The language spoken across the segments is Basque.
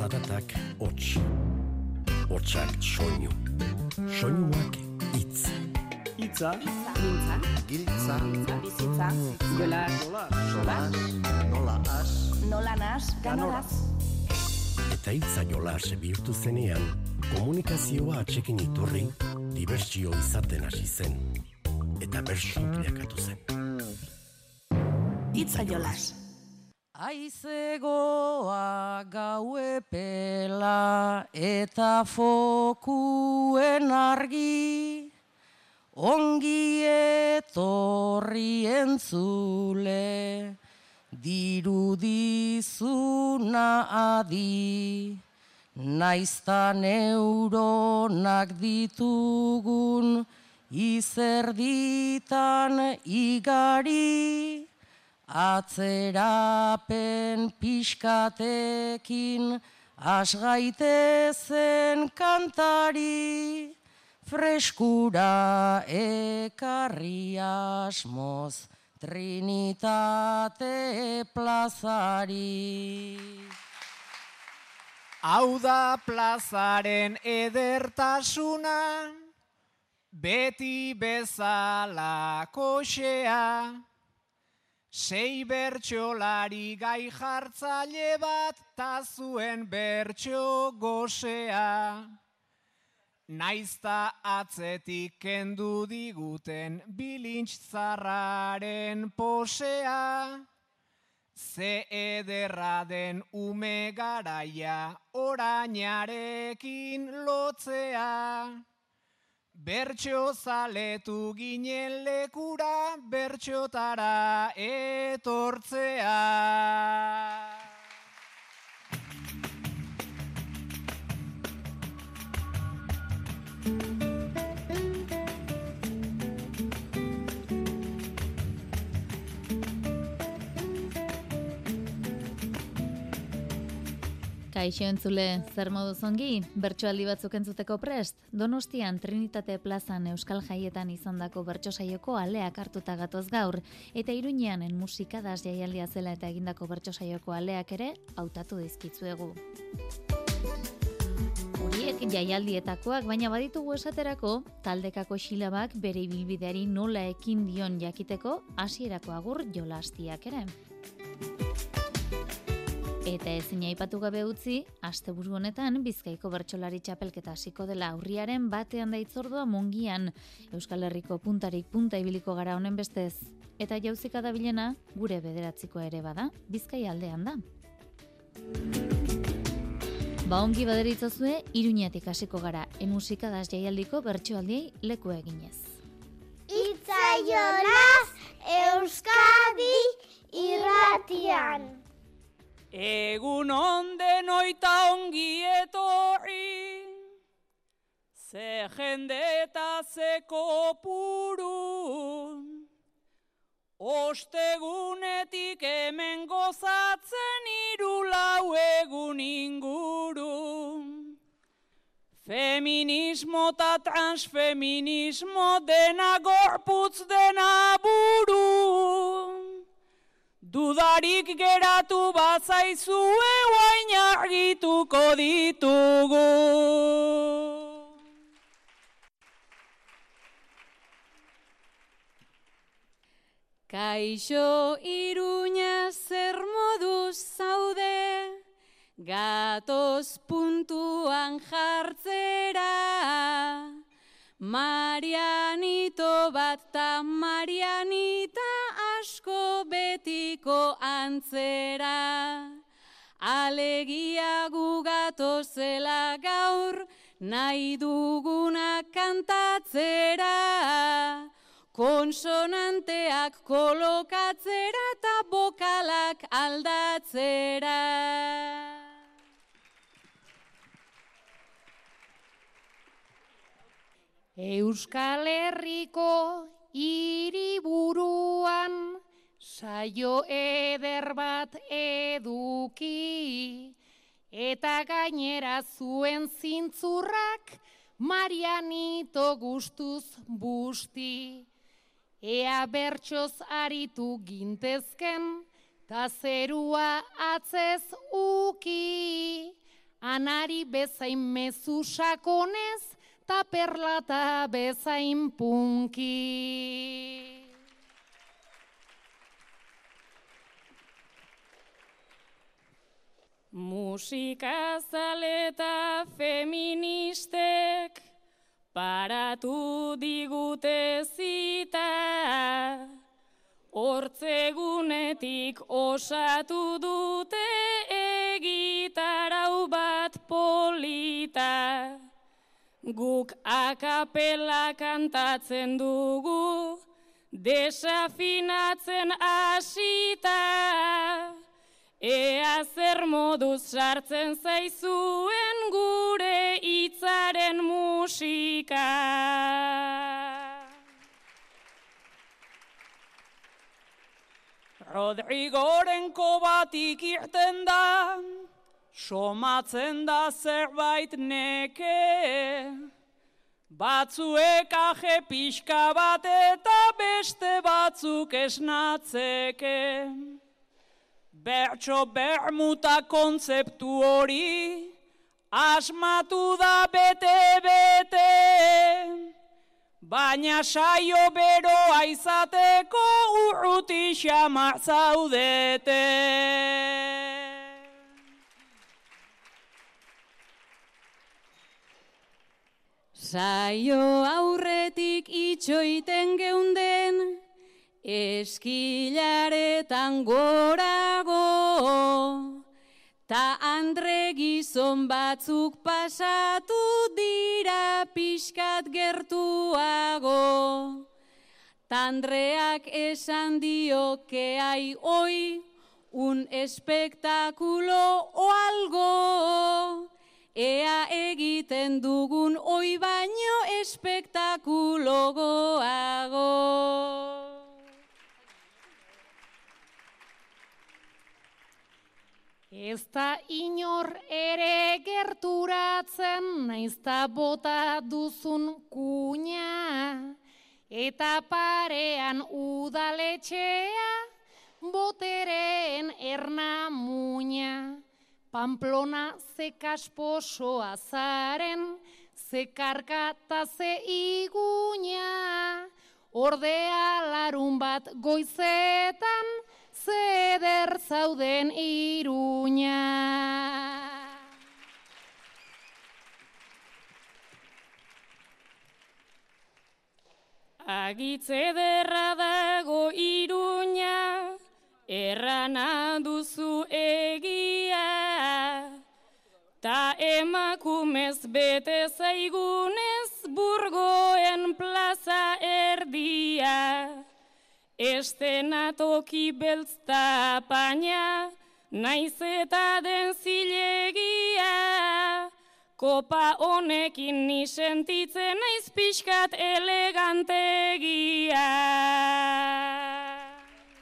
zaratak hots. Hotsak soinu. Soinuak itz. Itza, Mintza, Giltza, bizitza, gola, solas, nola as, nola nas, ganoraz. Eta hitza jolas bihurtu zenean, komunikazioa atxekin iturri, dibertsio izaten hasi zen. Eta bersu bilakatu zen. Itza jolas. Aizegoa gau epela eta fokuen argi, ongi etorri entzule, dirudizuna adi, naizta neuronak ditugun, izerditan igari, Atzerapen pixkatekin asgaitezen kantari, freskura ekarri asmoz Trinitate plazari. hau da plazaren edertasuna, beti bezala koxea, sei bertxolari gai jartzaile bat, ta zuen bertxo gozea. Naizta atzetik kendu diguten bilintz-zarraren posea, Ze ederra den ume garaia orainarekin lotzea. Bertxo zaletu ginen lekura, bertxotara etortzea. Kaixo entzule, zer modu zongi, bertsoaldi batzuk entzuteko prest, Donostian Trinitate plazan Euskal Jaietan izandako bertso saioko aleak hartuta gatoz gaur, eta Iruñeanen musika das jaialdia zela eta egindako bertso saioko aleak ere hautatu dizkitzuegu. Horiek jaialdietakoak, baina baditugu esaterako, taldekako xilabak bere ibilbideari nola ekin dion jakiteko hasierako agur jolastiak ere. Eta ezin aipatu gabe utzi, asteburu honetan Bizkaiko bertsolari txapelketa hasiko dela aurriaren batean da itzordua mungian, Euskal Herriko puntarik punta ibiliko gara honen bestez. Eta jauzika da bilena, gure bederatzikoa ere bada, Bizkai aldean da. Ba ongi baderitzazue, iruñatik hasiko gara, emusika das jaialdiko bertsoaldiei leku eginez. Itzaiolaz Euskadi irratian. Egun onden oita ongi etorri, ze jende eta ze kopuru, ostegunetik hemen gozatzen hiru lau egun inguru. Feminismo eta transfeminismo dena gorputz dena buru. Dudarik geratu bazaizue guain argituko ditugu. Kaixo iruña zer moduz zaude, gatoz puntuan jartzera. Marianito bat ta Marianita asko betiko antzera. Alegia gugato zela gaur, nahi duguna kantatzera. Konsonanteak kolokatzera eta bokalak aldatzera. Euskal Herriko hiriburuan saio eder bat eduki eta gainera zuen zintzurrak Marianito gustuz busti ea bertsoz aritu gintezken ta zerua atzez uki anari bezain mezu sakonez, ta perlata bezain punki. Musika zaleta feministek paratu digute zita, hortzegunetik osatu dute egitarau bat polita. Guk akapela kantatzen dugu, desafinatzen asita. Zer moduz sartzen zaizuen gure hitzaren musika. Rodrigoren kobatik irten da, somatzen da zerbait neke. Batzuek aje pixka bat eta beste batzuk esnatzeke. Bertso bermuta kontzeptu hori, asmatu da bete-bete, baina saio beroa izateko urruti xamar zaudete. Saio aurretik itxoiten geunden, eskilaretan gorago, ta andre gizon batzuk pasatu dira pixkat gertuago. Tandreak esan dio que hay hoy un espectáculo o algo. Ea egiten dugun oi baino espektakulogoago. Ez da inor ere gerturatzen, naiz da bota duzun kuña, eta parean udaletxea, boteren erna muña. Pamplona ze kasposoa zaren, ze karka ze iguña, ordea larun bat goizetan, zeder zauden iruña. Agitze derra dago iruña, errana duzu egia, ta emakumez bete zaigunez burgoen plaza erdia. Estenatoki beltzta paina, naiz eta den zilegia. Kopa honekin ni sentitzen naiz pixkat elegantegia.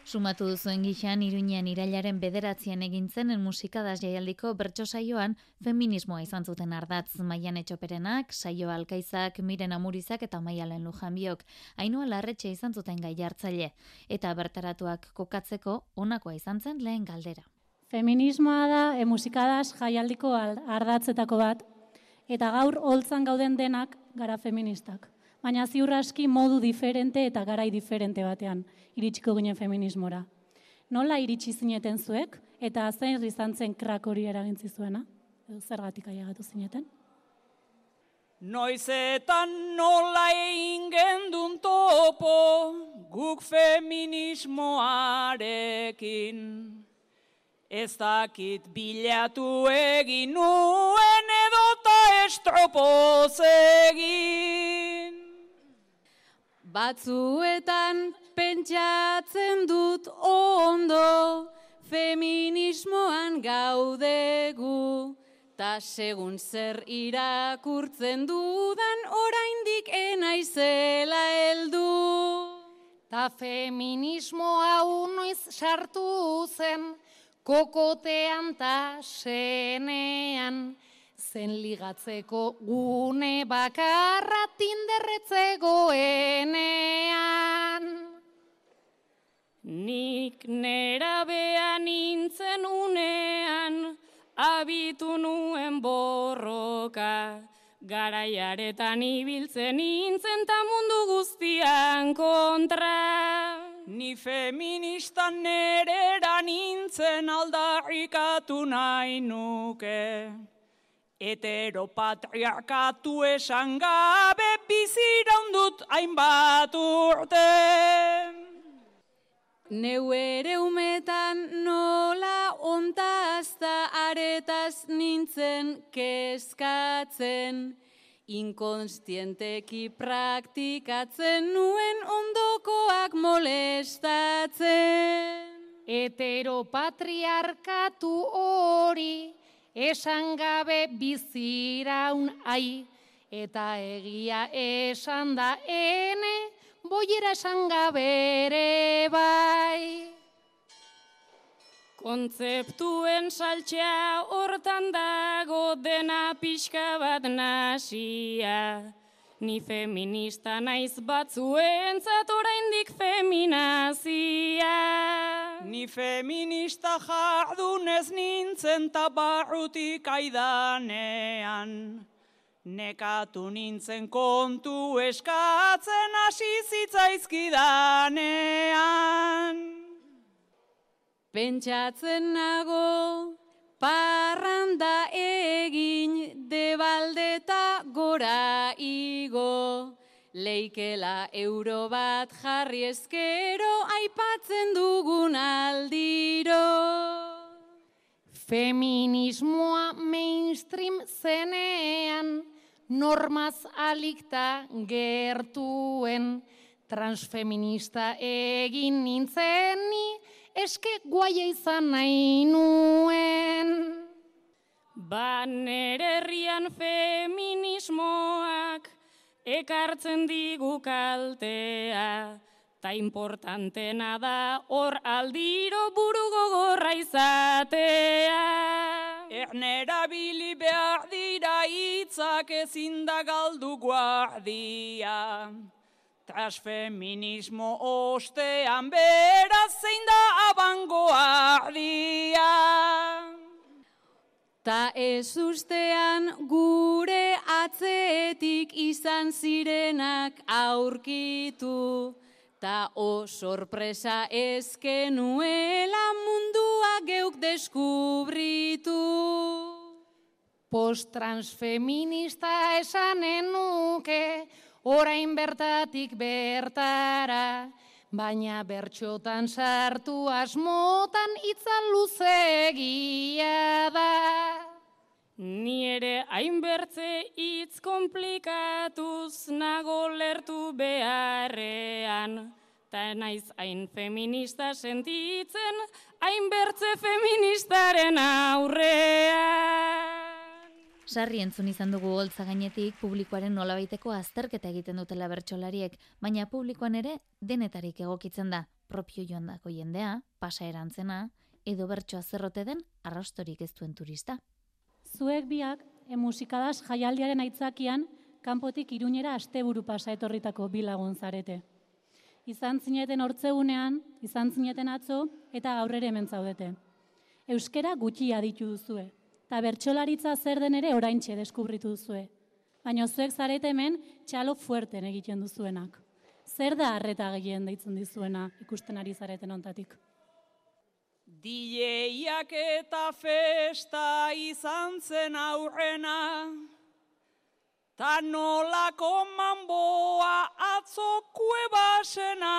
Sumatu duzuen gixan, iruñean irailaren bederatzean egintzen en musikadaz jaialdiko bertso saioan feminismoa izan zuten ardatz maian etxoperenak, saio alkaizak, miren amurizak eta maialen lujanbiok. Ainua larretxe izan zuten gai hartzaile. Eta bertaratuak kokatzeko onakoa izan zen lehen galdera. Feminismoa da e, musikadaz jaialdiko ardatzetako bat, eta gaur holtzan gauden denak gara feministak baina ziur aski modu diferente eta garai diferente batean iritsiko ginen feminismora. Nola iritsi zineten zuek eta zein izan zen krak hori eragintzi zuena? Edo zergatik ailegatu zineten? Noizetan nola egin gendun topo guk feminismoarekin. Ez dakit bilatu egin nuen edota estropoz egin. Batzuetan pentsatzen dut ondo, feminismoan gaudegu, ta segun zer irakurtzen dudan oraindik enaizela heldu. Ta feminismo hau noiz sartu zen, kokotean ta senean, zen ligatzeko gune bakarra tinderretzegoenean. Nik nera behan nintzen unean, abitu nuen borroka, garaiaretan ibiltzen nintzen ta mundu guztian kontra. Ni feminista nerera nintzen aldarrikatu nahi nuke. Heteropatriarkatu esan gabe biziraundut hainbat urte. Neu ere umetan nola ontazta aretaz nintzen kezkatzen, inkonstienteki praktikatzen nuen ondokoak molestatzen. Heteropatriarkatu hori esan gabe biziraun ai, eta egia esan da ene, boiera esan gabere bai. Kontzeptuen saltxea hortan dago dena pixka bat nasia. Ni feminista naiz batzuen oraindik feminazia. Ni feminista jardunez nintzen tabarrutik aidanean. Nekatu nintzen kontu eskatzen hasi zitzaizkidanean. Pentsatzen nago, parranda egin debaldeta gora igo. Leikela euro bat jarri ezkero aipatzen dugun aldiro. Feminismoa mainstream zenean, normaz alikta gertuen, transfeminista egin nintzen ni, eske guaia izan nahi nuen. Ba herrian feminismoak ekartzen digu kaltea, ta importantena da hor aldiro buru gogorra izatea. Ernera bili behar dira hitzak ezin da galdu guardia. Transfeminismo ostean beraz zein da abangoardia. Ta ez ustean gure atzetik izan zirenak aurkitu. Ta o sorpresa ezkenuela mundua geuk deskubritu. Post-transfeminista esanen nuke, orain bertatik bertara, baina bertxotan sartu asmotan itzan luzegia da. Ni ere hainbertze hitz komplikatuz nago lertu beharrean, ta naiz hain feminista sentitzen, hainbertze feministaren aurrean. Sarri entzun izan dugu holtza gainetik publikoaren nolabaiteko azterketa egiten dutela bertsolariek, baina publikoan ere denetarik egokitzen da, propio joandako jendea, pasa erantzena, edo bertsoa zerrote den arrastorik ez duen turista. Zuek biak, e, musikadas jaialdiaren aitzakian, kanpotik iruñera asteburu pasa etorritako bi lagun zarete. Izan zineten hortzeunean, izan zineten atzo, eta gaur hemen zaudete. Euskera gutxi aditu duzue, eta bertsolaritza zer den ere oraintxe deskubritu duzue. Baina zuek zarete hemen txalo fuerten egiten duzuenak. Zer da harreta gehien deitzen dizuena ikusten ari zareten ontatik? Dieiak eta festa izan zen aurrena, ta nolako manboa atzokue basena,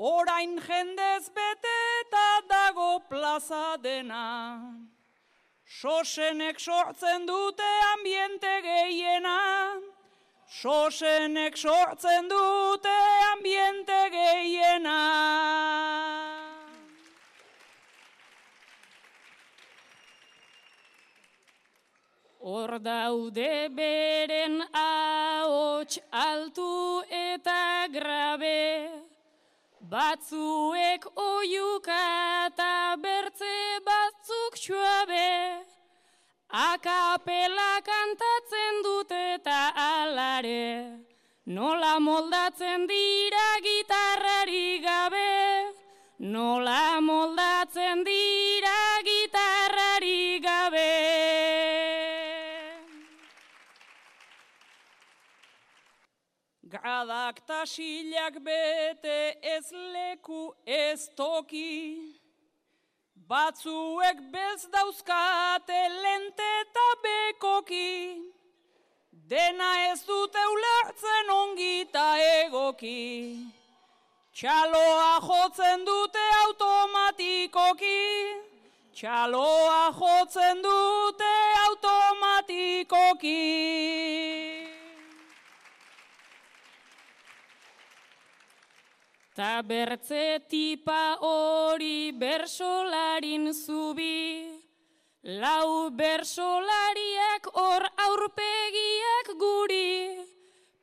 orain jendez bete eta dago plaza dena. Sosenek sortzen dute ambiente gehiena, Sosenek sortzen dute ambiente gehiena. Hor daude beren ahots altu eta grabe, batzuek oiuka eta bertze batzuk txuabe, akapela kantatzen dute eta alare, nola moldatzen dira gitarrari gabe, nola moldatzen dira gitarrari Gradak tasilak bete ez leku ez toki. Batzuek bez dauzkate lente eta bekoki. Dena ez dute ulertzen ongita egoki. Txaloa jotzen dute automatikoki. Txaloa jotzen dute automatikoki. Ta bertze tipa hori bersolarin zubi, lau bersolariak hor aurpegiak guri,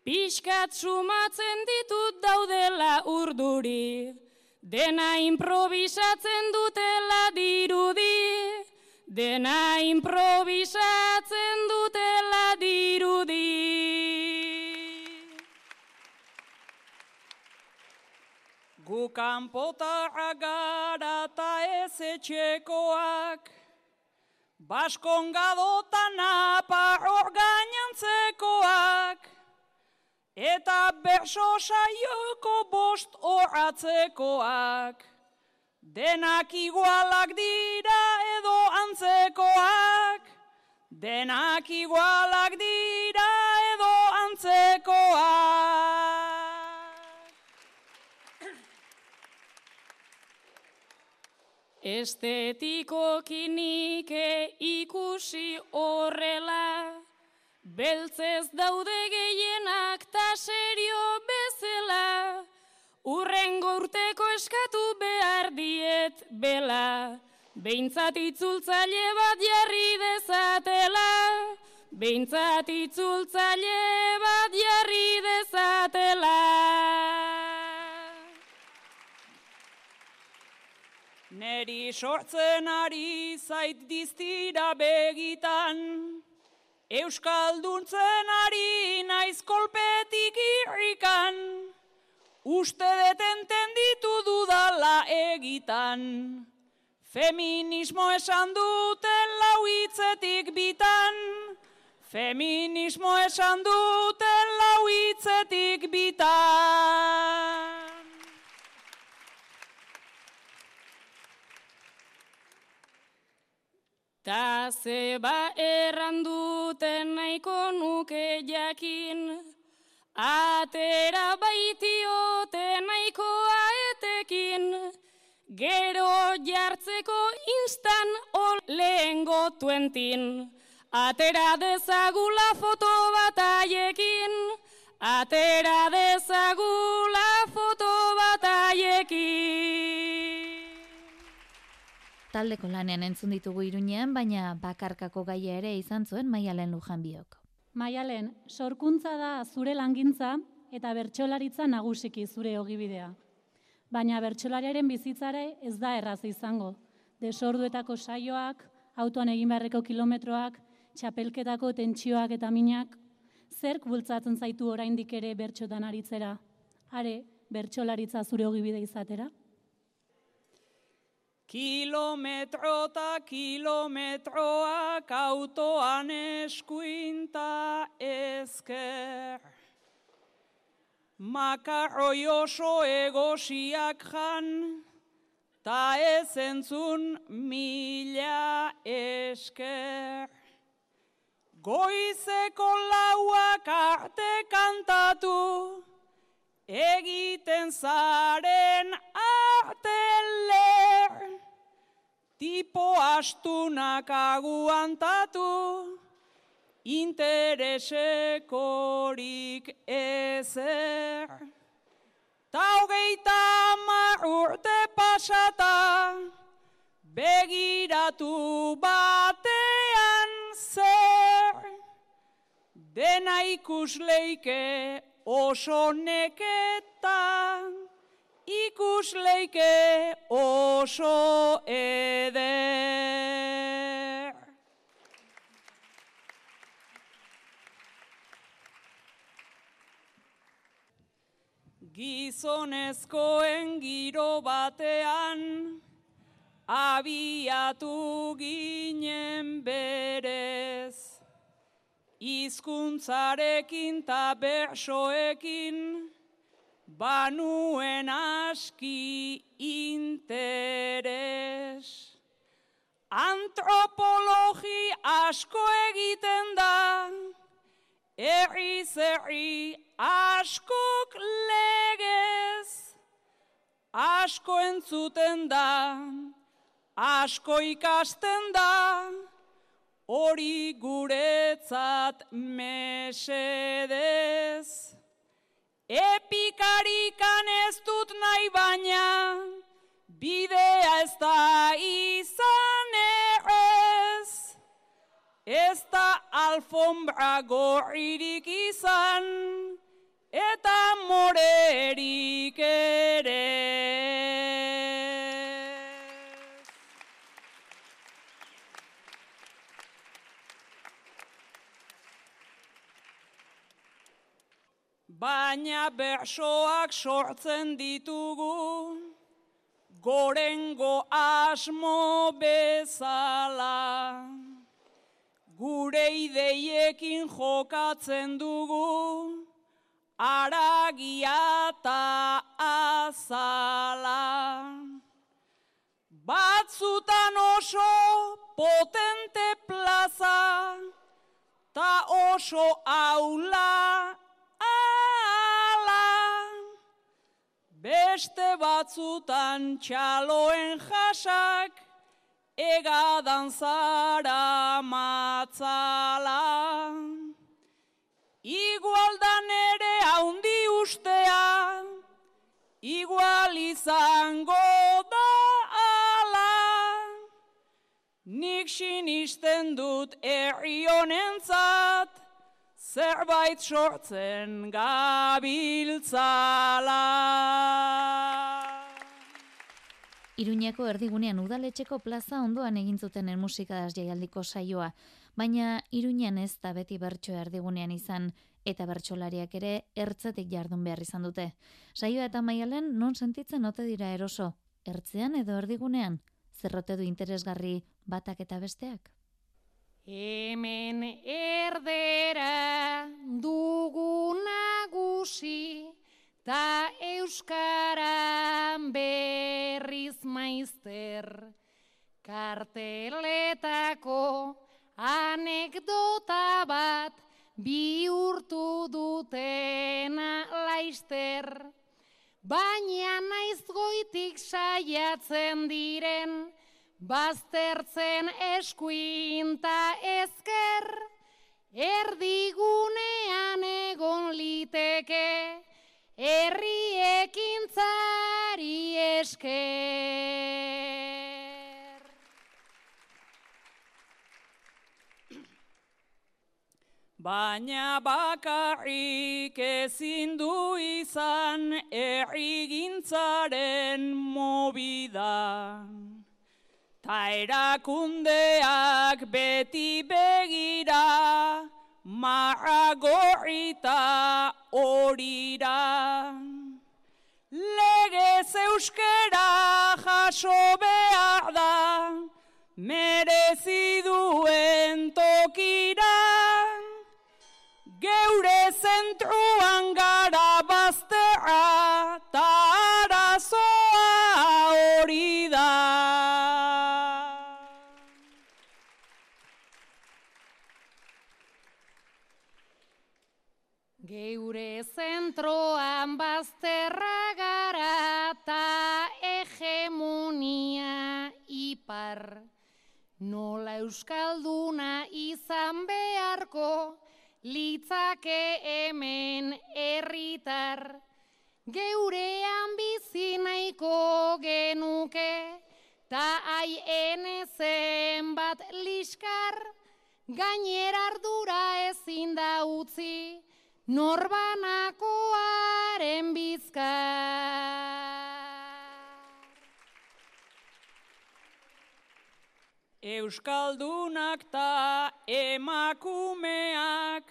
pixkat sumatzen ditut daudela urduri, dena improvisatzen dutela dirudi, dena improvisatzen dutela dirudi. Gu kanpota agara ta ez etxekoak, Baskon gadota napa orgainantzekoak, Eta berso saioko bost horatzekoak, Denak igualak dira edo antzekoak, Denak igualak dira edo antzekoak. Estetiko kinike ikusi horrela, beltzez daude gehienak ta serio bezela, urrengo urteko eskatu behar diet bela, behintzat itzultzaile bat jarri dezatela, behintzat itzultzaile bat jarri dezatela. Neri sortzen ari zait diztira begitan, Euskalduntzen ari naiz kolpetik irrikan, Uste detenten ditu dudala egitan, Feminismo esan duten lauitzetik bitan, Feminismo esan duten lauitzetik bitan. Ta zeba erranduten nahiko nuke jakin, atera baitiote nahikoa etekin, gero jartzeko instan ol lehen gotuentin, atera dezagula foto bat aiekin, atera dezagula foto Taldeko lanean entzun ditugu irunean, baina bakarkako gaia ere izan zuen maialen lujan biok. Maialen, sorkuntza da zure langintza eta bertsolaritza nagusiki zure ogibidea. Baina bertsolariaren bizitzare ez da erraz izango. Desorduetako saioak, autoan egin beharreko kilometroak, txapelketako tentsioak eta minak, zerk bultzatzen zaitu oraindik ere bertxotan aritzera? Are, bertsolaritza zure ogibide izatera? Kilometro eta kilometroak autoan eskuinta ezker. Makarroi oso egosiak jan, ta ez entzun mila esker. Goizeko lauak arte kantatu, egiten zaren arte ler. Tipo astunak aguantatu, interesekorik ezer. Ta hogeita urte pasata, begiratu batean zer. Dena ikusleike oso neketan, ikusleike oso eder. Gizonezkoen giro batean, abiatu ginen berez. Izkuntzarekin ta bersoekin, banuen aski interes. Antropologi asko egiten da, erri zerri askok legez, asko entzuten da, asko ikasten da, hori guretzat mesedez. Epikarikan ez dut nahi baina, bidea ez da izan errez. Ez da alfombra gorririk izan, eta morerik ere. Baina bersoak sortzen ditugu, gorengo asmo bezala. Gure ideiekin jokatzen dugu, aragia eta azala. Batzutan oso potente plaza, ta oso aula Beste batzutan txaloen jasak, egadan zara matzala. Igualdan ere haundi ustea, igual izango da ala. Nik sinisten dut erri honentzat, zerbait sortzen gabiltzala. Iruñako erdigunean udaletxeko plaza ondoan egin zuten musikadaz jaialdiko saioa, baina Iruñan ez da beti bertso erdigunean izan eta bertsolariak ere ertzetik jardun behar izan dute. Saioa eta maialen non sentitzen ote dira eroso, ertzean edo erdigunean, zerrote du interesgarri batak eta besteak? Hemen erdera dugu nagusi, ta euskaran berriz maizter. Karteletako anekdota bat bihurtu dutena laister. Baina naiz goitik saiatzen diren, baztertzen eskuinta ezker, erdigunean egon liteke, herriekin zari esker. Baina bakarrik ezin du izan errigintzaren mobidan. Ta erakundeak beti begira, marra gorrita horira. Legez euskera jaso behar da, merezi duen tokira. Geure zentruan gara bazterra, euskalduna izan beharko litzake hemen herritar. Geurean bizi nahiko genuke ta aien zen bat liskar. Gainera ardura ezin da utzi, norbanakoaren bizka. Euskaldunak ta emakumeak,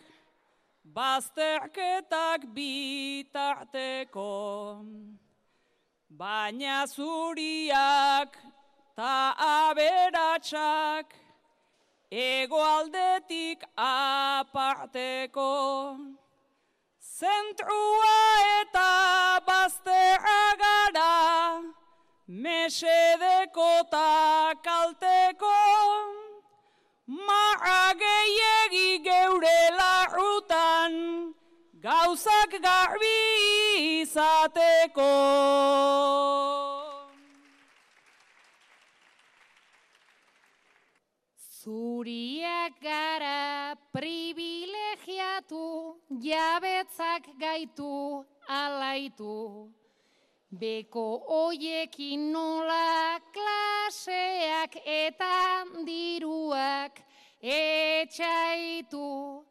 bazterketak bitarteko. Baina zuriak ta aberatsak, egoaldetik aparteko. Zentrua eta baztea gara, mesedeko ta kalteko, maa gehiegi geure larrutan, gauzak garbi izateko. Zuriak gara privilegiatu, jabetzak gaitu alaitu. Beko hoiekin nola klaseak eta diruak etxaitu.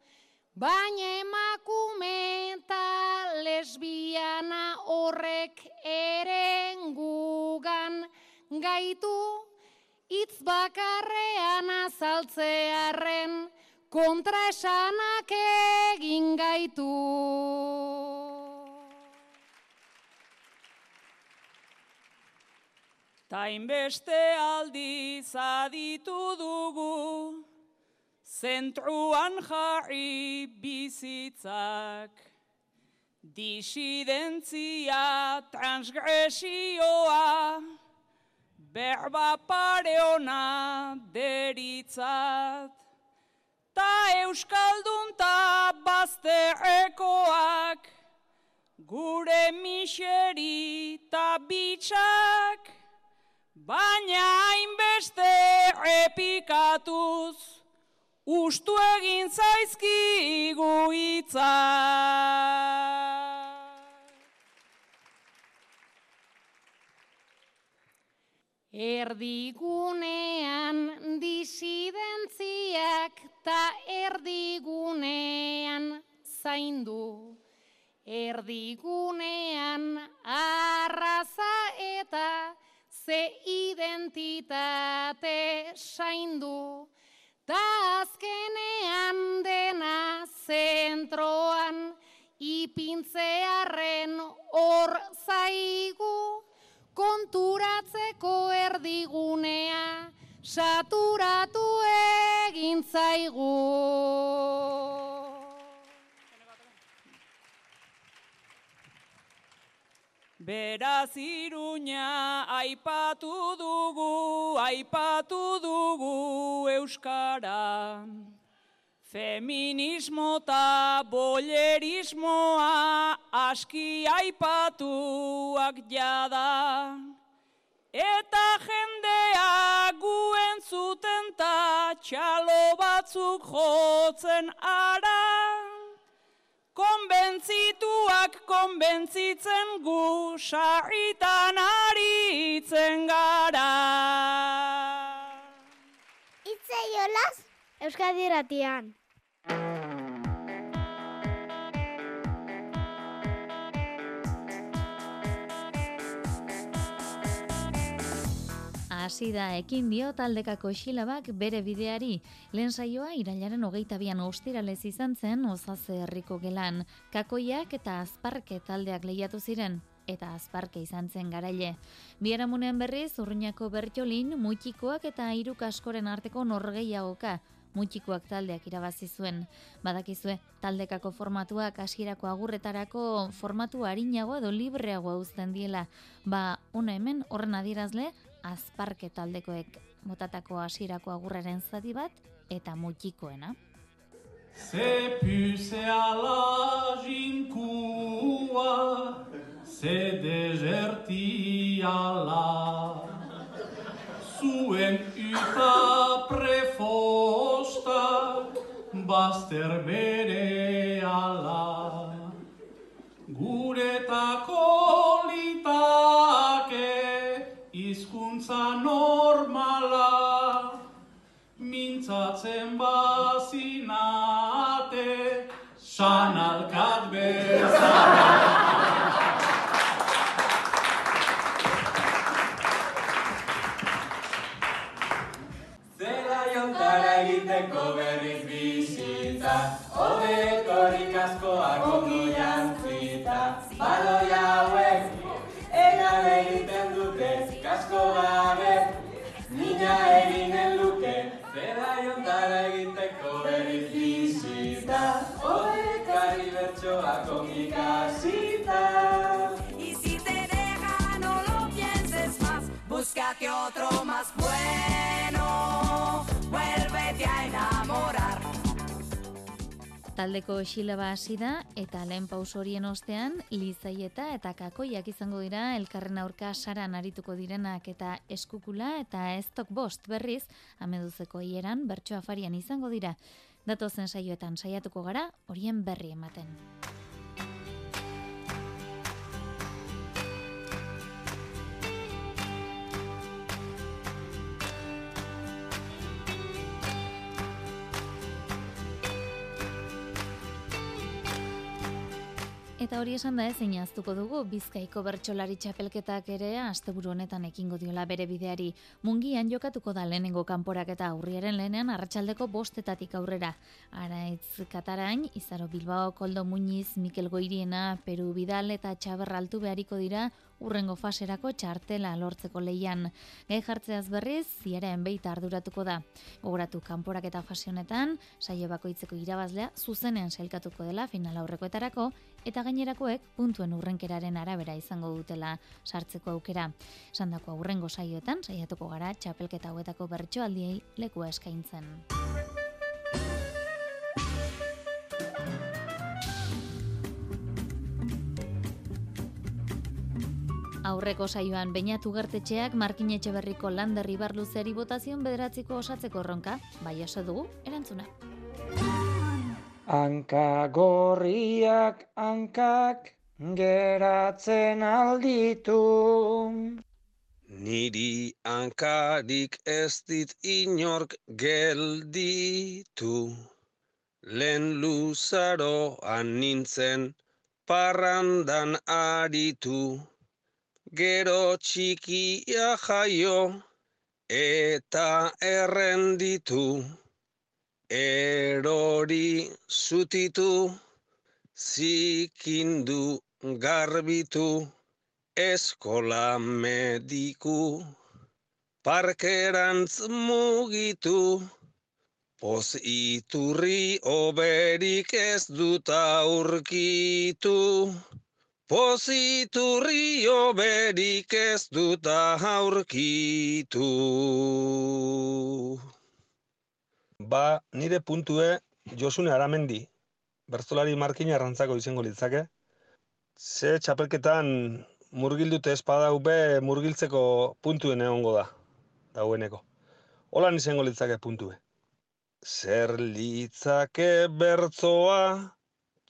Baina emakume eta lesbiana horrek erengugan gaitu. Itz bakarrean azaltzearen kontra esanak egin gaitu. Ta inbeste aldiz aditu dugu, zentruan jarri bizitzak. Disidentzia transgresioa, berba pare ona deritzat. Ta euskaldun ta bazterrekoak, gure miseri ta bitxak, baina hainbeste repikatuz, ustu egin zaizkigu hitzak. Erdigunean disidentziak ta erdigunean zaindu. Erdigunean arraza eta ze identitate zaindu. Ta azkenean dena zentroan ipintzearen hor zaigu konturatzeko erdigunea saturatu egin zaigu. Beraz iruña aipatu dugu, aipatu dugu Euskara. Feminismo eta bolerismoa aski aipatuak jada. Eta jendea guen zuten ta txalo batzuk jotzen ara. Konbentzituak konbentzitzen gu sarritan aritzen gara. Itzei olaz, Euskadi ratian. Hasi da ekin dio taldekako xilabak bere bideari. Lehen saioa irailaren hogeita bian ostiralez izan zen osaze herriko gelan. Kakoiak eta azparke taldeak lehiatu ziren eta azparke izan zen garaile. Biaramunean berriz urruñako bertjolin, mutxikoak eta hiruk askoren arteko norgeiagoka mutxikoak taldeak irabazi zuen. Badakizue, taldekako formatuak hasierako agurretarako formatu harinago edo libreagoa uzten diela. Ba, una hemen horren adierazle, azparke taldekoek botatako hasierako agurraren zati bat eta mutxikoena. Se pusea la jinkua, se desertia la. Zuen uta prefosta, bazter bere ala. Guretako normala, mintzatzen bazinate, sanalkat bezala. Zela jontara egiteko berriz bizitza, Hobetorik askoak anchoa con mi casita. Y si te deja, no lo pienses más. Búscate otro más bueno. Vuélvete a enamorar. Taldeko xilaba hasi da eta lehen paus horien ostean lizaieta eta kakoiak izango dira elkarren aurka saran arituko direnak eta eskukula eta estok bost berriz ameduzeko hieran bertso afarian izango dira. Datozen saioetan saiatuko gara horien berri ematen. Eta hori esan da ez inaztuko dugu Bizkaiko bertsolari txapelketak ere asteburu honetan ekingo diola bere bideari. Mungian jokatuko da lehenengo kanporaketa aurriaren lehenean arratsaldeko bostetatik aurrera. Araitz Katarain, Izaro Bilbao, Koldo Muñiz, Mikel Goiriena, Peru Bidal eta Txaber Altu behariko dira urrengo faserako txartela lortzeko leian. Gai jartzeaz berriz, ziaren beita arduratuko da. Gogoratu kanporak eta fase honetan, saio bakoitzeko irabazlea zuzenean sailkatuko dela final aurrekoetarako eta gainerakoek puntuen urrenkeraren arabera izango dutela sartzeko aukera. Sandako aurrengo saioetan saiatuko gara txapelketa hauetako bertsoaldiei lekua eskaintzen. Aurreko saioan Beñatu gertetxeak Markin Etxeberriko Lander Ibarluzeri botazion bederatziko osatzeko erronka, bai oso dugu, erantzuna. Hanka gorriak hankak geratzen alditu. Niri hankarik ez dit inork gelditu. Lehen luzaroan nintzen parrandan aritu. Gero txikia jaio eta errenditu. Erori zutitu, zikindu garbitu, eskola mediku, parkerantz mugitu, poz iturri oberik ez dut aurkitu. Poziturri oberik ez dut aurkitu. Ba, nire puntue Josune Aramendi, bertzolari markina arrantzako izango litzake. Ze txapelketan murgildute espada ube murgiltzeko puntuen egongo da, daueneko. Holan izango litzake puntue. Zer litzake bertzoa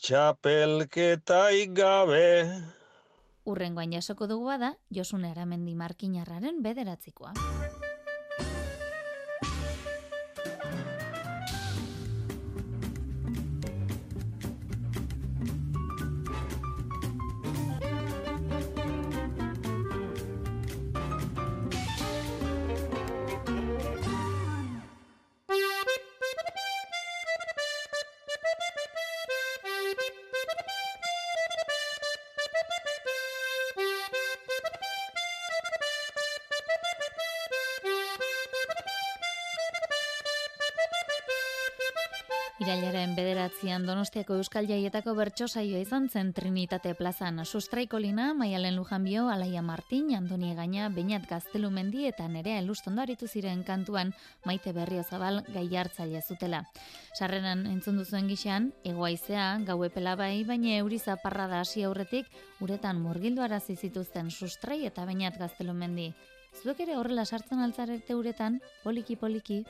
txapelketaik gabe. Urrengoan jasoko dugu bada, Josune Aramendi markinarraren bederatzikoa. Bederatzean Donostiako Euskal Jaietako bertso saioa izan zen Trinitate plazan. Sustraikolina, Maialen Lujanbio, Alaia Martin, Andoni Gaina, Beñat Gaztelumendi eta Nerea Elustondo aritu ziren kantuan Maite Berrio Zabal gai hartzaile zutela. Sarreran entzun duzuen gixean, egoaizea, gau epela bai, baina euri zaparra da hasi aurretik, uretan murgildu arazi zituzten sustrai eta Beñat Gaztelumendi. Zuek ere horrela sartzen altzarete uretan, poliki-poliki,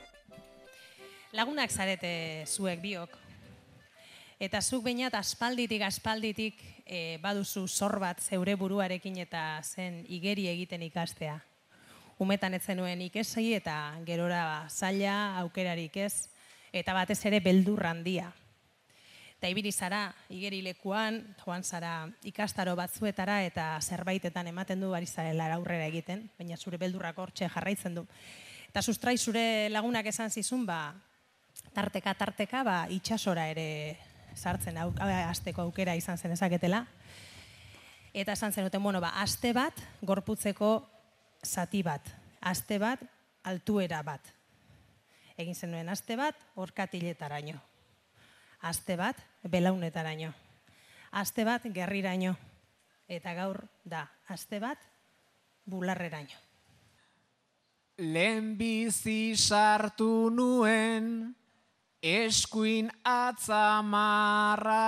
Lagunak zarete zuek biok. Eta zuk bainat aspalditik aspalditik e, baduzu zor bat zeure buruarekin eta zen igeri egiten ikastea. Umetan ez zenuen ikesei eta gerora zaila aukerarik ez, eta batez ere beldur handia. Eta ibili zara, igeri lekuan, joan zara ikastaro batzuetara eta zerbaitetan ematen du ari zarela aurrera egiten, baina zure beldurrak hortxe jarraitzen du. Eta sustrai zure lagunak esan zizun, ba, tarteka tarteka ba itsasora ere sartzen au, asteko aukera izan zen ezaketela. Eta esan zenuten, bueno, ba, aste bat gorputzeko zati bat, aste bat altuera bat. Egin zenuen aste bat orkatiletaraino. Aste bat belaunetaraino. Aste bat gerriraino. Eta gaur da, aste bat bularreraino. Lehenbizi sartu nuen eskuin atzamarra,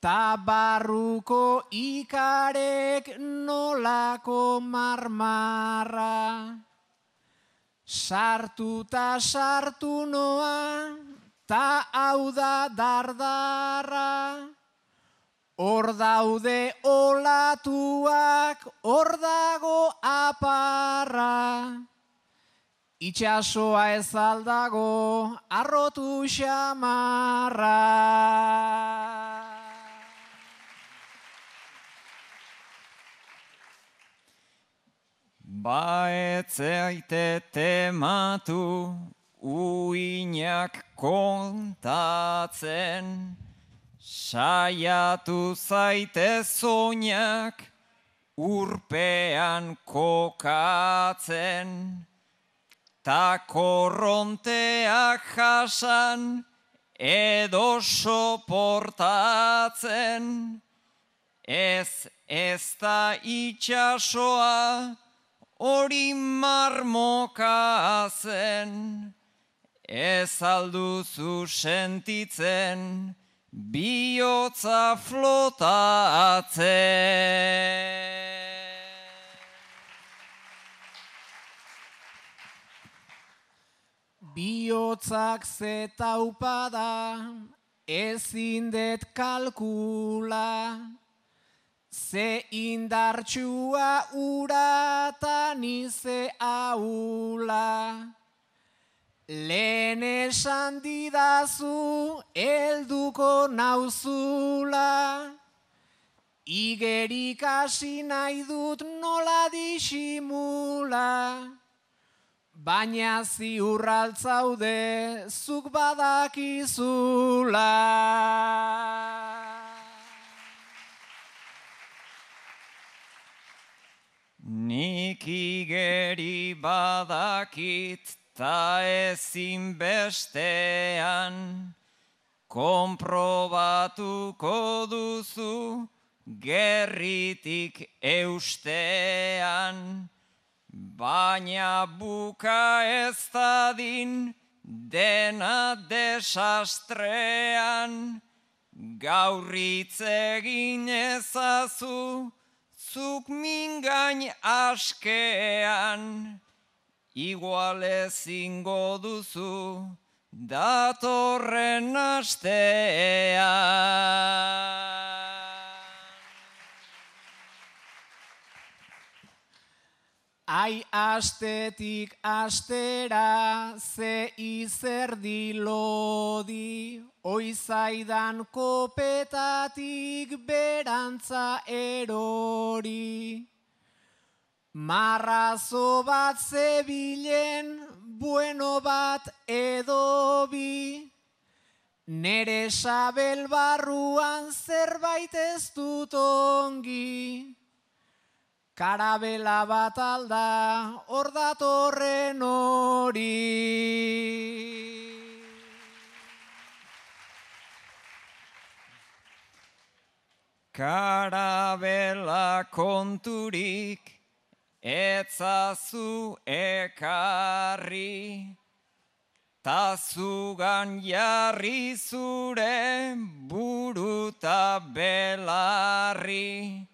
ta barruko ikarek nolako marmarra. Sartu ta sartu noa, ta hau da dardarra, Hor daude olatuak, hor dago aparra. Itxasoa ez aldago, arrotu xamarra. Ba etzeaite tematu, uinak kontatzen, Saiatu zaite zoinak urpean kokatzen, ta korronteak jasan edo soportatzen, ez ez da itxasoa hori marmokazen, ez alduzu sentitzen, Biotza flotatze. Biotzak zetaupada ezin det kalkula, ze indartsua uratan ize aula. Lehen esan didazu, elduko nauzula, igerik hasi nahi dut nola disimula, baina ziurraltzaude zuk badakizula. Nik igeri badakit ta ezin bestean konprobatuko duzu gerritik eustean baina buka ez dadin dena desastrean gaurritz egin ezazu zuk mingain askean igual ezingo duzu datorren astea. Ai astetik astera ze izerdi lodi, oizaidan kopetatik berantza erori. Marrazo bat zebilen, bueno bat edo bi, nere sabel barruan zerbait ez dut ongi. Karabela bat alda, hor datorren hori. Karabela konturik, etzazu ekarri, ta zugan jarri zure buruta belarri,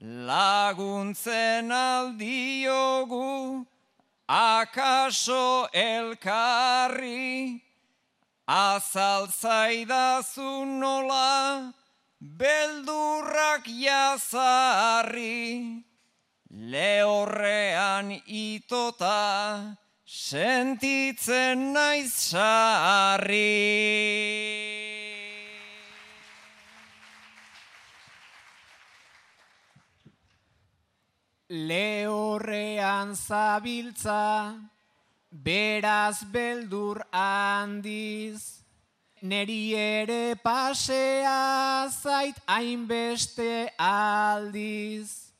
laguntzen aldiogu akaso elkarri, azaltzaidazu nola beldurrak jazarri. Lehorrean itota sentitzen naiz sarri. Lehorrean zabiltza, beraz beldur handiz, neri ere pasea zait hainbeste aldiz.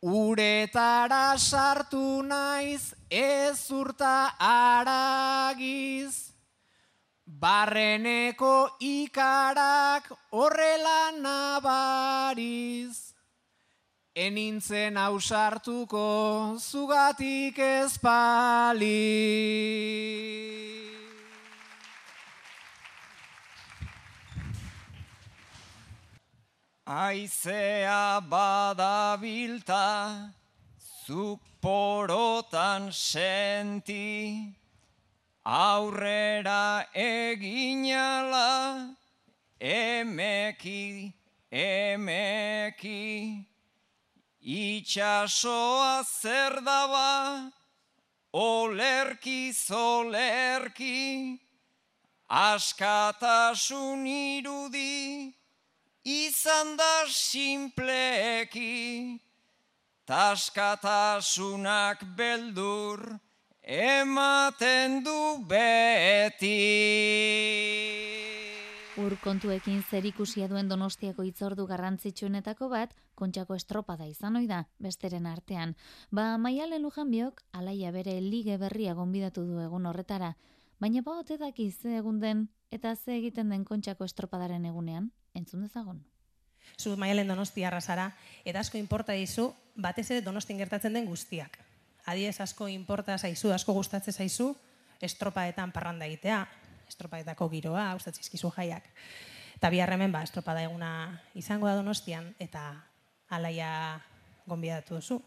Uretara sartu naiz ez urta aragiz, barreneko ikarak horrela nabariz. Enintzen ausartuko zugatik ezpali. Aizea badabilta, zuk porotan senti, aurrera eginala, emeki, emeki, itxasoa zer daba, olerki zolerki, askatasun irudi, izan da simpleki, taskatasunak beldur, ematen du beti. Ur kontuekin zer ikusia duen donostiako itzordu garrantzitsuenetako bat, kontxako estropada izan ohi da, besteren artean. Ba, maialen lujanbiok, alaia bere lige berria gonbidatu du egun horretara, baina ba ote daki ze egun den eta ze egiten den kontxako estropadaren egunean, entzun dezagon. Zu maialen donostia arrasara, eta asko inporta dizu, batez ere donostin gertatzen den guztiak. Adiez asko inporta zaizu, asko gustatze zaizu, estropaetan parranda egitea, estropaetako giroa, gustatzizkizu jaiak. Eta bihar hemen, ba, estropada eguna izango da donostian, eta alaia gonbidatu duzu.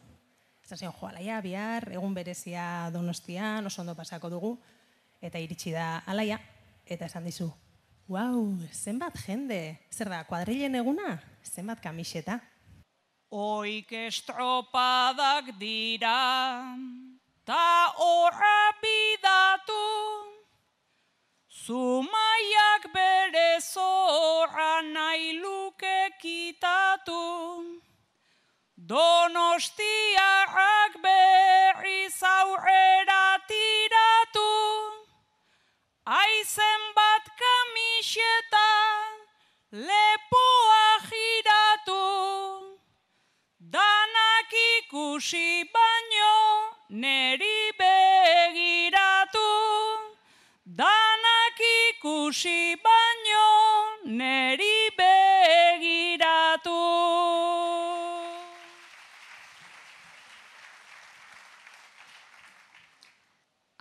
Eta zion, jo, alaia, bihar, egun berezia donostian, oso ondo pasako dugu, eta iritsi da alaia, eta esan dizu, Wow, zenbat jende, zer da, kuadrilen eguna, zenbat kamiseta. Oik estropadak dira, ta horra bidatu, Zumaiak bere zorra nahi luke kitatu, Donostiarrak berriz aurrera tiratu, Aizen bat kamiseta, lepoa giratu, danak ikusi baino, neri ikusi baino, neri begiratu.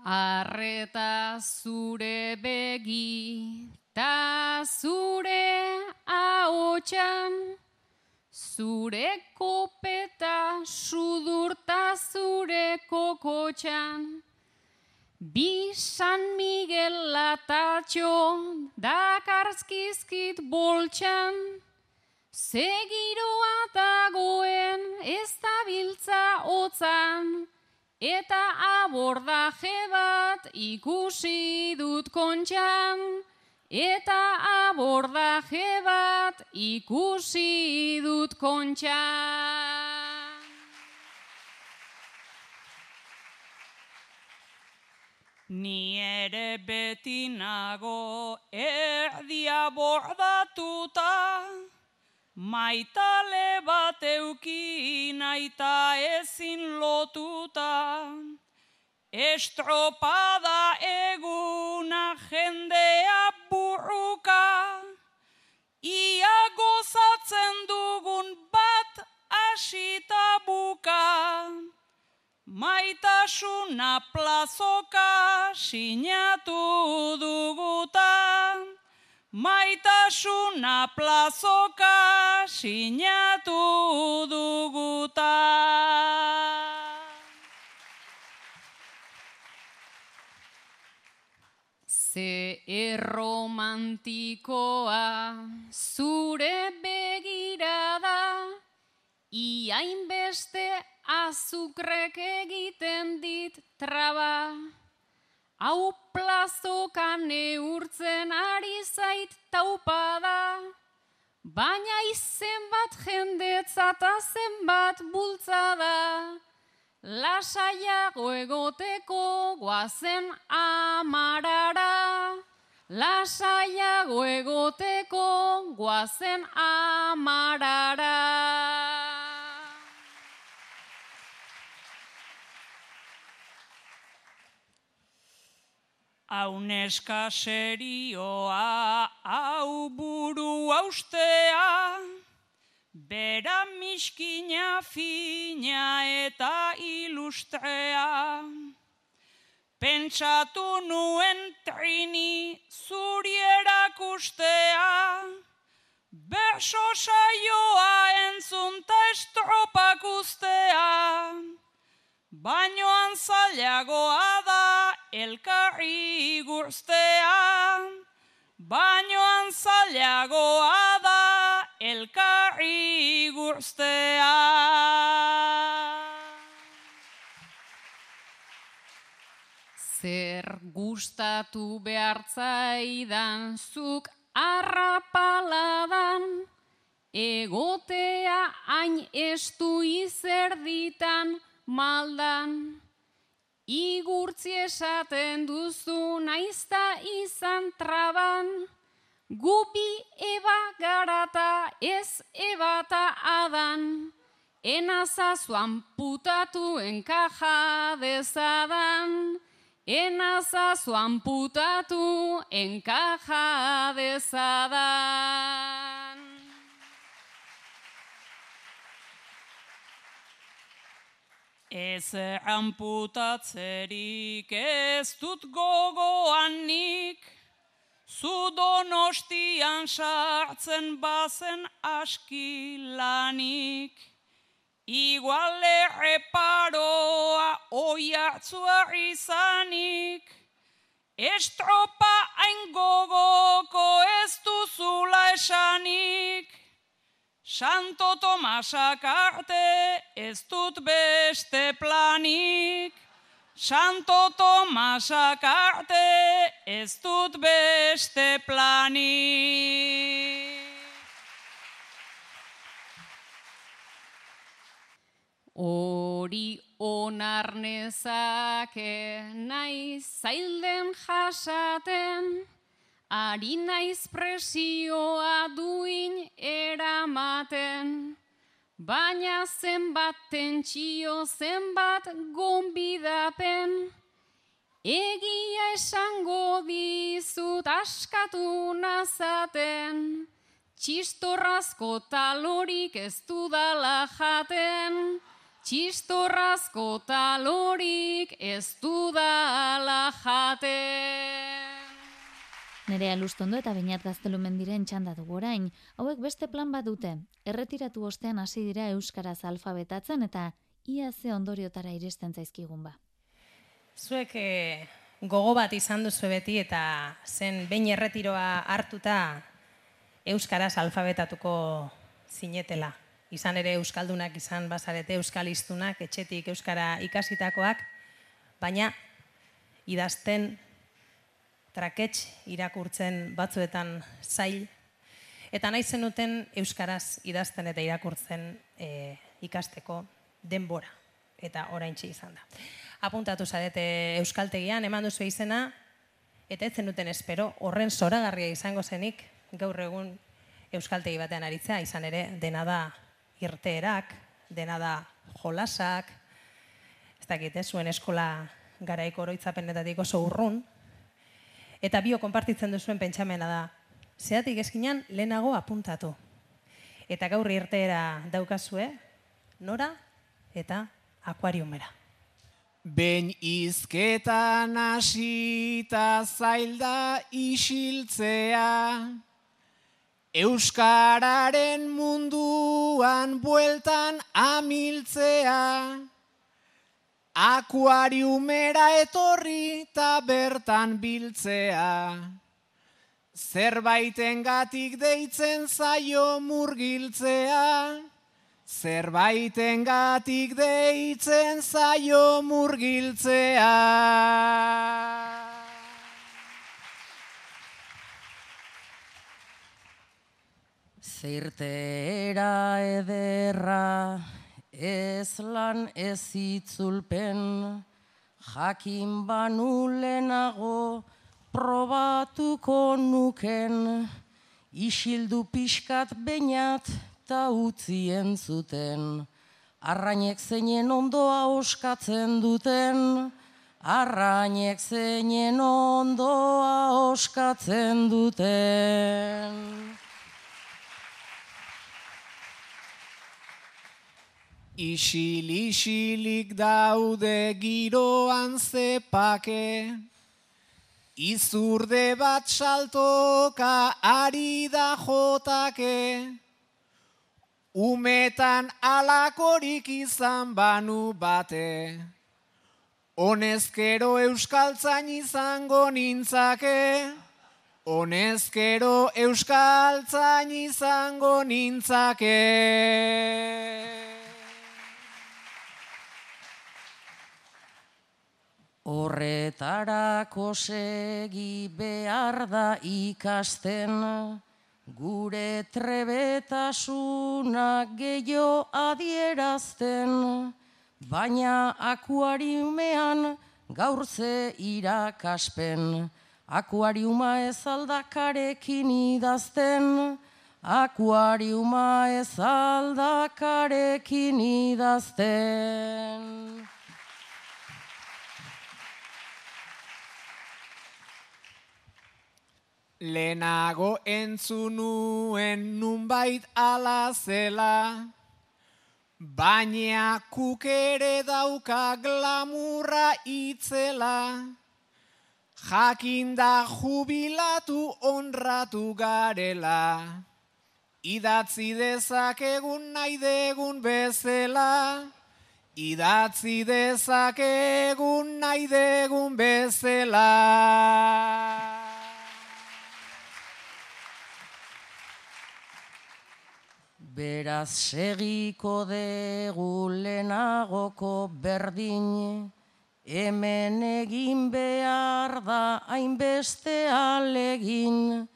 Arreta zure begi, ta zure ahotsan, zure kopeta sudurta zure kokotxan. Bi San Miguel latatxo dakarzkizkit boltxan, Segiroa dagoen ez dabiltza otzan, Eta abordaje bat ikusi dut kontxan, eta abordaje bat ikusi dut kontxan. Ni ere beti nago erdia bordatuta, maitale bat eukin aita ezin lotuta. Estropada eguna jendea burruka, ia gozatzen dugun bat asita buka. Maitasuna plazoka sinatu duguta, Maitasuna plazoka sinatu duguta. Ze erromantikoa zure begirada, iain beste azukrek egiten dit traba. Hau plazokan neurtzen ari zait taupada, baina izen bat jendetzata zenbat bultzada. Lasaiago egoteko guazen amarara, lasaiago egoteko guazen amarara. Hau neska serioa, hau buru austea, bera miskina fina eta ilustrea. Pentsatu nuen trini zuri erakustea, berso saioa entzunta estropak ustea, bainoan zailagoa da elkarri guztea, bainoan zailagoa da elkarri guztea. Zer gustatu behartzaidan zuk arrapaladan, egotea hain estu izerditan maldan. Igurtzi esaten duzu naizta izan traban, gupi eba garata ez ebata adan, enazazuan putatu enkaja dezadan, enazazuan putatu enkaja dezadan. Ez amputatzerik ez dut gogoanik, zu donostian sartzen bazen askilanik. Iguale reparoa oiatzua izanik, estropa hain gogoko ez duzula esanik. Santo Tomasak arte ez dut beste planik. Santo Tomasak arte ez dut beste planik. Hori onar nezake naiz zailden jasaten, ari naiz presioa duin eramaten, baina zenbat tentsio zenbat gonbidapen, egia esango dizut askatu nazaten, txistorrazko talorik ez dudala jaten, txistorrazko talorik ez dudala jaten. Nerea Lustondo eta Beñat Gaztelumen diren txanda dugu orain, hauek beste plan bat dute. Erretiratu ostean hasi dira euskaraz alfabetatzen eta ia ze ondoriotara iristen zaizkigun ba. Zuek eh, gogo bat izan duzu beti eta zen behin erretiroa hartuta euskaraz alfabetatuko zinetela. Izan ere euskaldunak izan bazarete euskaliztunak etxetik euskara ikasitakoak, baina idazten trakets irakurtzen batzuetan zail, eta nahi zenuten euskaraz idazten eta irakurtzen e, ikasteko denbora, eta oraintxe izan da. Apuntatu zarete euskaltegian, eman duzu izena, eta ez zenuten espero, horren zoragarria izango zenik, gaur egun euskaltegi batean aritzea, izan ere, dena da irteerak, dena da jolasak, ez dakit, ez, zuen eskola garaiko oroitzapenetatik oso urrun, eta bio konpartitzen duzuen pentsamena da, zeatik eskinan lehenago apuntatu. Eta gaur irteera daukazue, nora eta akuariumera. Ben izketan hasita zailda isiltzea, Euskararen munduan bueltan amiltzea, Akuariumera etorri eta bertan biltzea. Zerbaiten gatik deitzen zaio murgiltzea. Zerbaiten gatik deitzen zaio murgiltzea. Zirtera ederra, ez lan ez itzulpen, jakin banulenago probatuko nuken, isildu pixkat bainat ta utzien zuten, arrainek zeinen ondoa oskatzen duten, arrainek zeinen ondoa oskatzen duten. Isil-isilik daude giroan zepake, Izurde bat saltoka ari da jotake, Umetan alakorik izan banu bate, Honezkero euskaltzain izango nintzake, Honezkero euskaltzain izango nintzake. Horretarako segi behar da ikasten, gure trebetasuna gehiago adierazten, baina akuariumean gaur ze irakaspen, akuariuma ez aldakarekin idazten, akuariuma ez aldakarekin idazten. Lehenago entzunuen nunbait ala zela, baina kukere dauka glamurra itzela, jakinda jubilatu onratu garela, idatzi dezakegun nahi degun bezela, idatzi dezakegun nahi degun bezela. Beraz segiko dugu lehenagoko berdin, hemen egin behar da hainbeste alegin,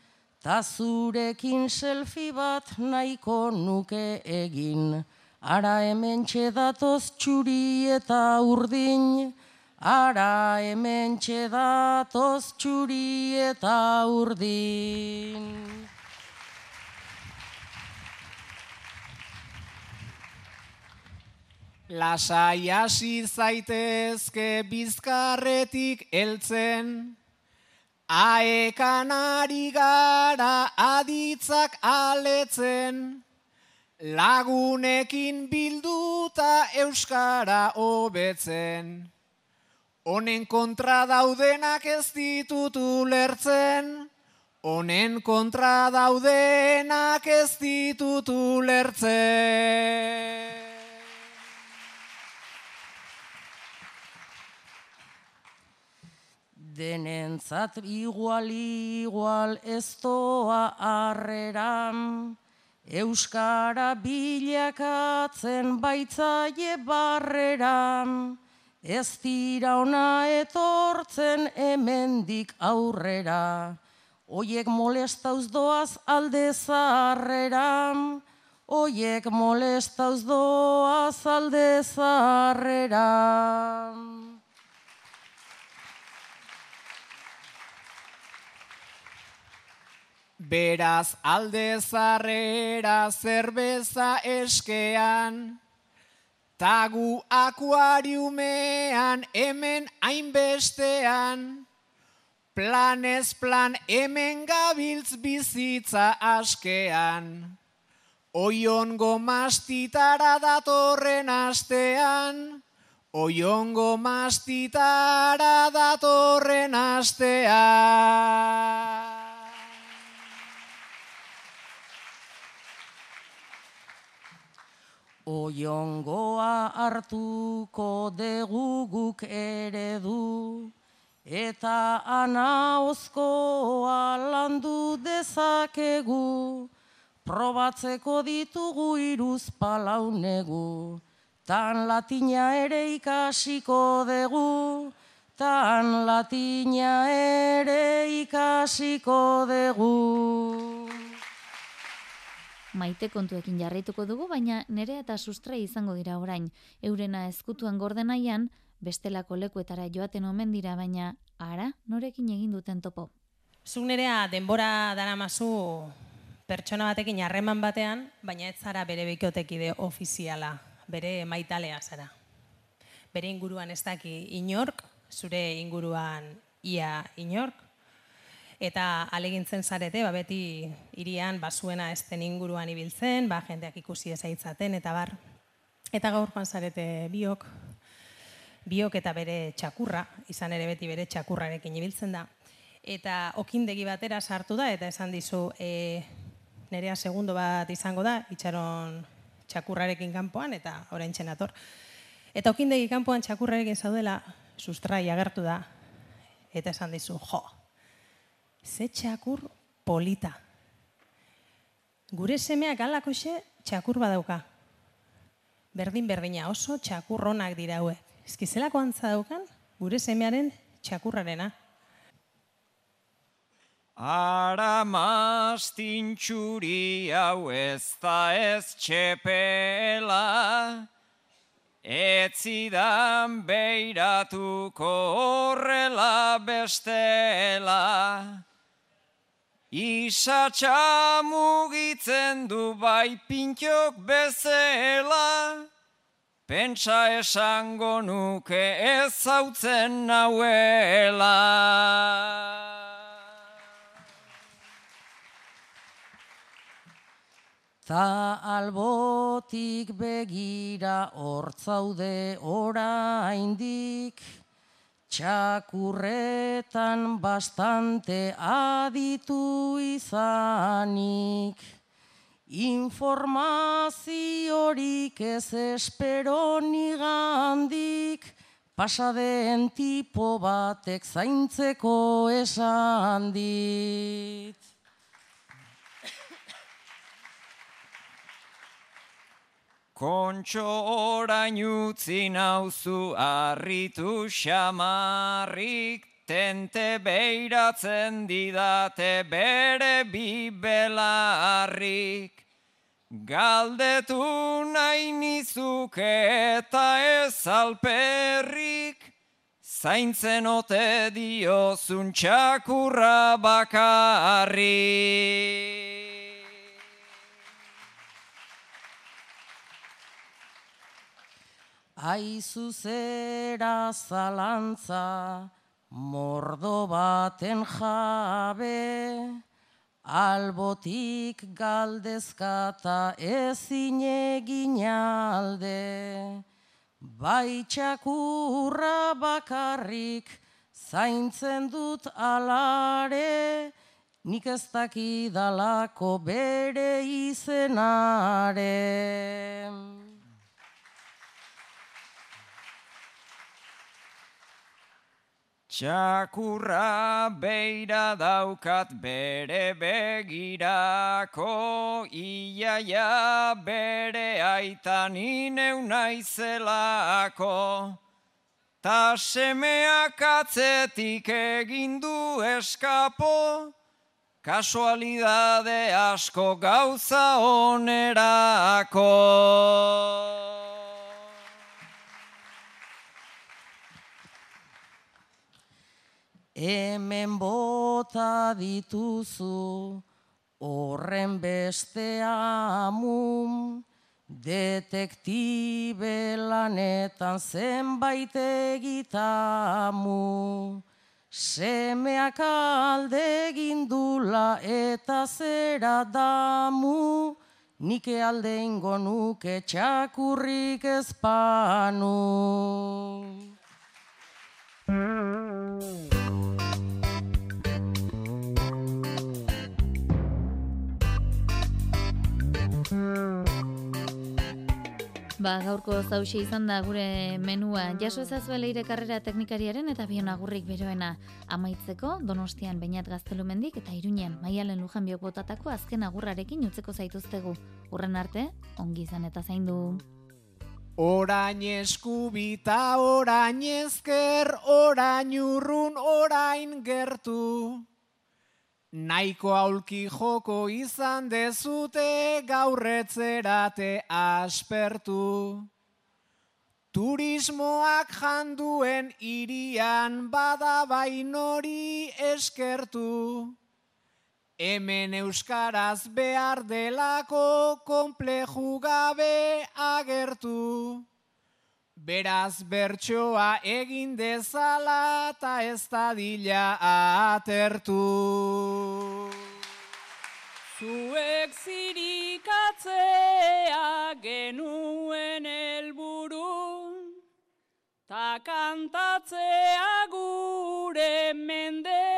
ta zurekin selfie bat nahiko nuke egin. Ara hemen txedatoz txuri eta urdin, ara hemen txedatoz txuri eta urdin. Lasai hasi zaitezke bizkarretik heltzen, aekan ari gara aditzak aletzen, lagunekin bilduta euskara hobetzen. Honen kontra daudenak ez ditut ulertzen, honen kontra daudenak ez ditut ulertzen. Denentzat igual igual ez doa arreran, Euskara bilakatzen baitzaie barreran, ez dira ona etortzen hemendik aurrera, Oiek molestauz doaz alde zaharreran, Oiek molestauz doaz alde zaharreran. Beraz alde zarrera zerbeza eskean, tagu akuariumean hemen hainbestean, planez plan hemen gabiltz bizitza askean, oiongo mastitara datorren astean, oiongo mastitara datorren astean. Oiongoa hartuko dugu guk eredu, eta anaozkoa landu dezakegu, probatzeko ditugu iruz palaunegu, tan latina ere ikasiko dugu, tan latina ere ikasiko dugu. Maite kontuekin jarraituko dugu, baina nerea eta sustra izango dira orain. Eurena ezkutuan gordenaian, bestelako lekuetara joaten omen dira, baina ara norekin egin duten topo. Zuk nerea denbora daramazu pertsona batekin harreman batean, baina ez zara bere bikotekide ofiziala, bere maitalea zara. Bere inguruan ez daki inork, zure inguruan ia inork, eta alegintzen zarete, ba, beti irian basuena ezten inguruan ibiltzen, ba, jendeak ikusi ezaitzaten, eta bar. Eta gaur joan zarete biok, biok eta bere txakurra, izan ere beti bere txakurrarekin ibiltzen da. Eta okindegi batera sartu da, eta esan dizu, e, nerea segundo bat izango da, itxaron txakurrarekin kanpoan, eta orain txenator. Eta okindegi kanpoan txakurrarekin zaudela, sustrai agertu da, eta esan dizu, jo, ze txakur polita. Gure semeak alako xe, txakur badauka. Berdin berdina oso txakurronak dira hauek. Ezkizelako antza daukan, gure semearen txakurrarena. Ara mastintxuri hau ez da ez txepela, etzidan beiratuko horrela bestela. Isatxa mugitzen du bai pintiok bezela, pentsa esango nuke ez zautzen nauela. Ta albotik begira hortzaude oraindik, txakurretan bastante aditu izanik. Informaziorik ez espero nigandik, pasaden tipo batek zaintzeko esan dit. Kontxo orain utzi nauzu arritu xamarrik, tente beiratzen didate bere bibelarrik. Galdetu nahi nizuke eta ez alperrik, zaintzen ote diozun txakurra bakarrik. Aizu zera zalantza, mordo baten jabe, albotik galdezkata ezin egin alde. Bai txakurra bakarrik, zaintzen dut alare, nik ez dakidalako bere izenare. Txakurra beira daukat bere begirako, iaia bere aitan ineu naizelako. Ta semeak atzetik egindu eskapo, kasualidade asko gauza onerako. Hemen bota dituzu horren beste amun, detektibe lanetan zenbait egitamu. Semeak alde gindula eta zera damu, nike alde ingo nuke txakurrik ezpanu. Ba, gaurko zauxe izan da gure menua. Jaso ezazue leire karrera teknikariaren eta bion agurrik beroena. Amaitzeko, donostian bainat gaztelumendik eta iruñean maialen lujan biok botatako azken agurrarekin utzeko zaituztegu. Urren arte, ongi izan eta zaindu. Orain eskubita, orain ezker, orain urrun, orain gertu. Naiko aulki joko izan dezute gaurretzerate aspertu. Turismoak janduen irian bada bainori eskertu. Hemen euskaraz behar delako kompleju gabe agertu. Beraz bertsoa egin dezala eta ez da dila atertu. Zuek zirikatzea genuen elbu. kantatzea gure mende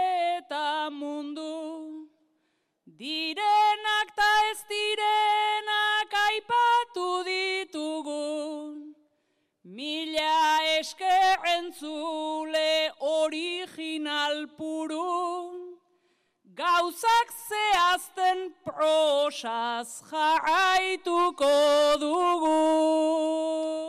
Direnak ta ez direnak aipatu ditugun. Mila esker entzule original puru. Gauzak zehazten prosaz jarraituko dugu.